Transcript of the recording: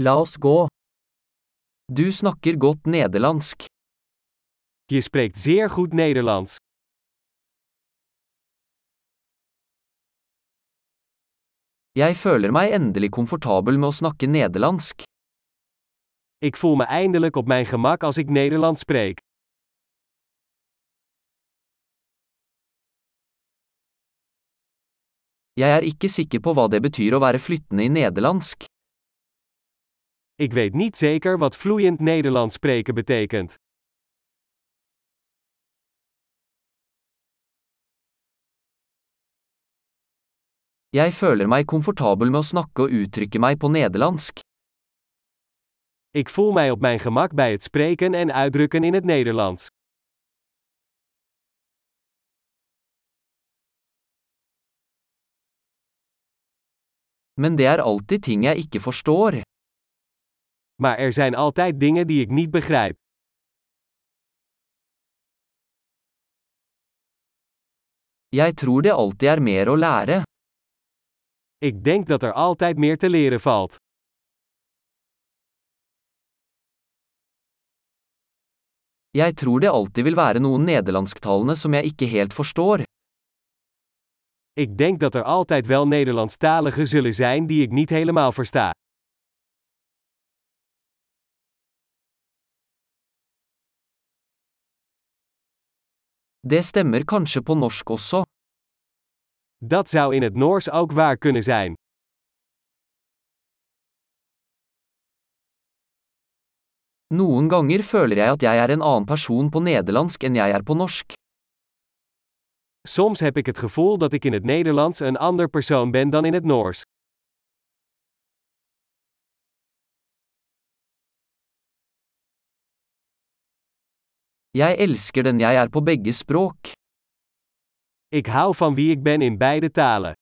La oss gå. Du snakker godt nederlandsk. Je spreekt zeer goed Nederlands. Jeg føler meg endelig komfortabel med å snakke nederlandsk. Ik voel me eindelijk op mijn gemak als ik Nederlands spreek. Jeg er ikke sikker på hva det betyr å være flyttende i nederlandsk. Ik weet niet zeker wat vloeiend Nederlands spreken betekent. Jeg føler meg komfortabel med å snakke og uttrykke meg på nederlandsk. Ik voel mij op mijn gemak bij het spreken en uitdrukken in het Nederlands. Men det er alltid ting jeg ikke forstår. Maar er zijn altijd dingen die ik niet begrijp. Jeg tror det alltid er mer å lære. Ik denk dat er altijd meer te leren valt. Jeg tror det alltid vil være noen nederlandsktalende som jeg ikke helt forstår. Ik denk dat er altijd wel Nederlandstaligen zullen zijn die ik niet helemaal versta. Det stemmer kanskje på norsk også. Dat zou in het Noors ook waar kunnen zijn. Noen ganger føler jeg at jeg er en annen person på nederlandsk enn jeg er på norsk. Soms heb ik het gevoel dat ik in het Nederlands een ander persoon ben dan in het Noors. Jeg elsker den jeg er på begge språk. Ik hou van wie ik ben in beide talen.